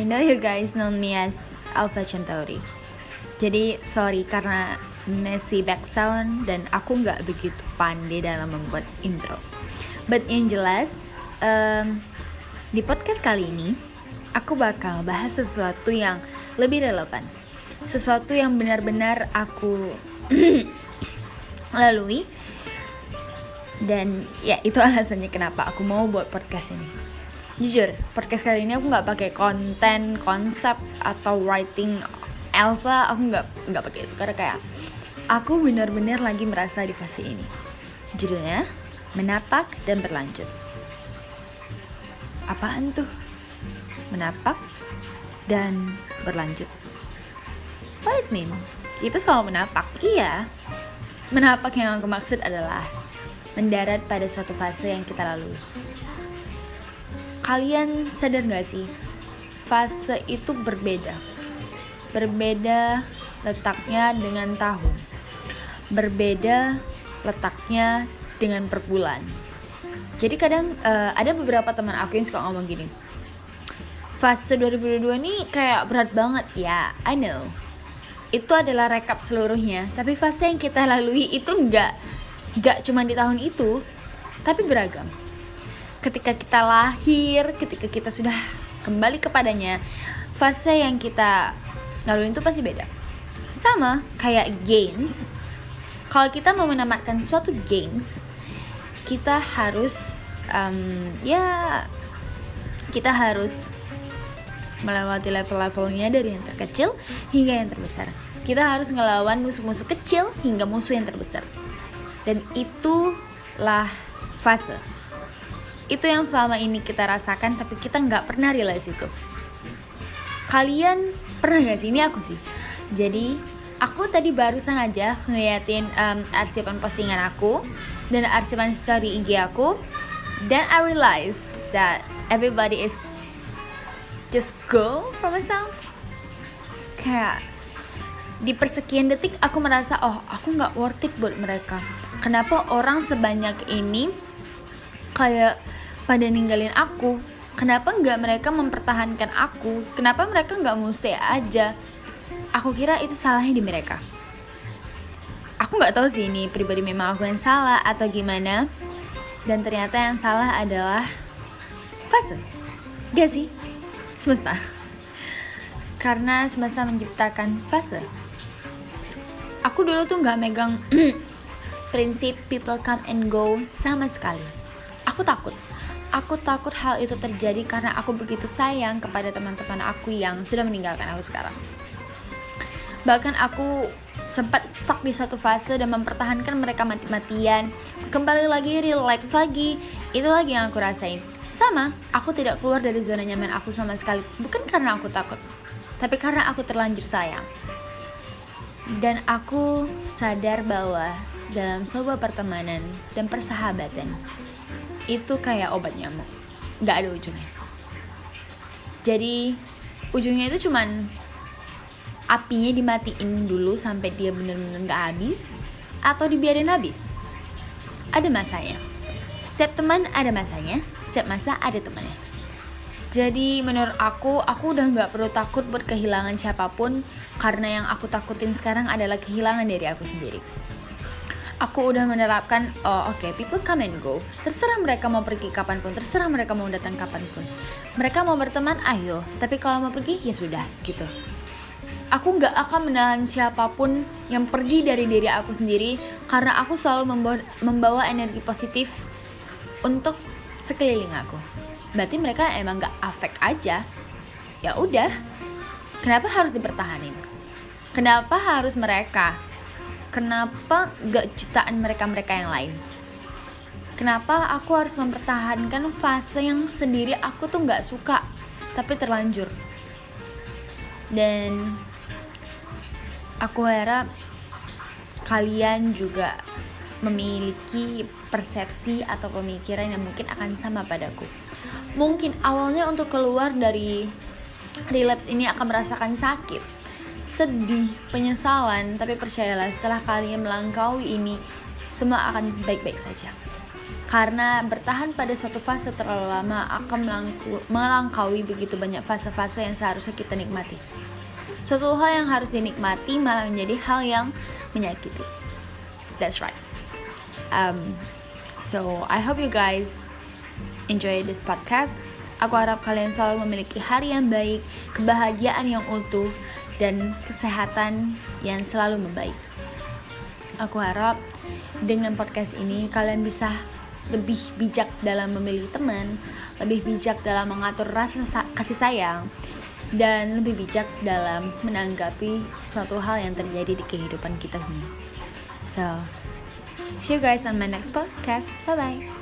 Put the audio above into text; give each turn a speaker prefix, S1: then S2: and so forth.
S1: I know you guys know me as Alpha Centauri. Jadi sorry karena messy back sound dan aku nggak begitu pandai dalam membuat intro. But yang jelas um, di podcast kali ini aku bakal bahas sesuatu yang lebih relevan, sesuatu yang benar-benar aku lalui dan ya itu alasannya kenapa aku mau buat podcast ini jujur podcast kali ini aku nggak pakai konten konsep atau writing Elsa aku nggak nggak pakai itu. Karena kayak aku benar-benar lagi merasa di fase ini. Judulnya menapak dan berlanjut. Apaan tuh? Menapak dan berlanjut. What it mean? Itu soal menapak. Iya. Menapak yang aku maksud adalah mendarat pada suatu fase yang kita lalui. Kalian sadar gak sih? Fase itu berbeda. Berbeda letaknya dengan tahun. Berbeda letaknya dengan per bulan. Jadi kadang uh, ada beberapa teman aku yang suka ngomong gini. Fase 2022 ini kayak berat banget ya, I know. Itu adalah rekap seluruhnya, tapi fase yang kita lalui itu enggak gak cuma di tahun itu tapi beragam ketika kita lahir ketika kita sudah kembali kepadanya fase yang kita lalui itu pasti beda. Sama kayak games kalau kita mau menamatkan suatu games kita harus um, ya kita harus melewati level-levelnya dari yang terkecil hingga yang terbesar. Kita harus ngelawan musuh-musuh kecil hingga musuh yang terbesar. Dan itulah fase itu yang selama ini kita rasakan tapi kita nggak pernah realize itu. Kalian pernah gak sih? Ini aku sih. Jadi aku tadi barusan aja ngeliatin um, arsipan postingan aku dan arsipan story IG aku dan I realize that everybody is just go for myself. Kayak di persekian detik aku merasa oh aku nggak worth it buat mereka. Kenapa orang sebanyak ini kayak pada ninggalin aku? Kenapa nggak mereka mempertahankan aku? Kenapa mereka nggak mau stay aja? Aku kira itu salahnya di mereka. Aku nggak tahu sih ini pribadi memang aku yang salah atau gimana. Dan ternyata yang salah adalah fase. Gak sih semesta. Karena semesta menciptakan fase. Aku dulu tuh nggak megang prinsip people come and go sama sekali. Aku takut. Aku takut hal itu terjadi karena aku begitu sayang kepada teman-teman aku yang sudah meninggalkan aku sekarang. Bahkan aku sempat stuck di satu fase dan mempertahankan mereka mati-matian. Kembali lagi, relax lagi. Itu lagi yang aku rasain. Sama, aku tidak keluar dari zona nyaman aku sama sekali. Bukan karena aku takut, tapi karena aku terlanjur sayang. Dan aku sadar bahwa dalam sebuah pertemanan dan persahabatan itu kayak obat nyamuk. Nggak ada ujungnya. Jadi ujungnya itu cuman apinya dimatiin dulu sampai dia bener-bener nggak habis atau dibiarin habis. Ada masanya. Setiap teman ada masanya setiap masa ada temannya. Jadi menurut aku aku udah nggak perlu takut buat kehilangan siapa pun karena yang aku takutin sekarang adalah kehilangan dari aku sendiri aku udah menerapkan oh oke okay, people come and go. Terserah mereka mau pergi kapan pun terserah mereka mau datang kapan pun. Mereka mau berteman ayo. Tapi kalau mau pergi ya sudah gitu. Aku nggak akan menahan siapa pun yang pergi dari diri aku sendiri karena aku selalu membawa, membawa energi positif untuk sekeliling aku. Berarti mereka emang nggak afek aja. Ya udah kenapa harus dipertahanin? Kenapa harus mereka kenapa gak jutaan mereka-mereka yang lain? Kenapa aku harus mempertahankan fase yang sendiri aku tuh gak suka tapi terlanjur? Dan aku harap kalian juga memiliki persepsi atau pemikiran yang mungkin akan sama padaku. Mungkin awalnya untuk keluar dari relapse ini akan merasakan sakit sedih, penyesalan, tapi percayalah setelah kalian melangkaui ini, semua akan baik-baik saja. karena bertahan pada suatu fase terlalu lama akan melangkaui begitu banyak fase-fase yang seharusnya kita nikmati. Suatu hal yang harus dinikmati malah menjadi hal yang menyakiti. That's right. Um, so I hope you guys enjoy this podcast. Aku harap kalian selalu memiliki hari yang baik, kebahagiaan yang utuh, dan kesehatan yang selalu membaik. Aku harap dengan podcast ini kalian bisa lebih bijak dalam memilih teman, lebih bijak dalam mengatur rasa kasih sayang, dan lebih bijak dalam menanggapi suatu hal yang terjadi di kehidupan kita sendiri. So, see you guys on my next podcast. Bye bye.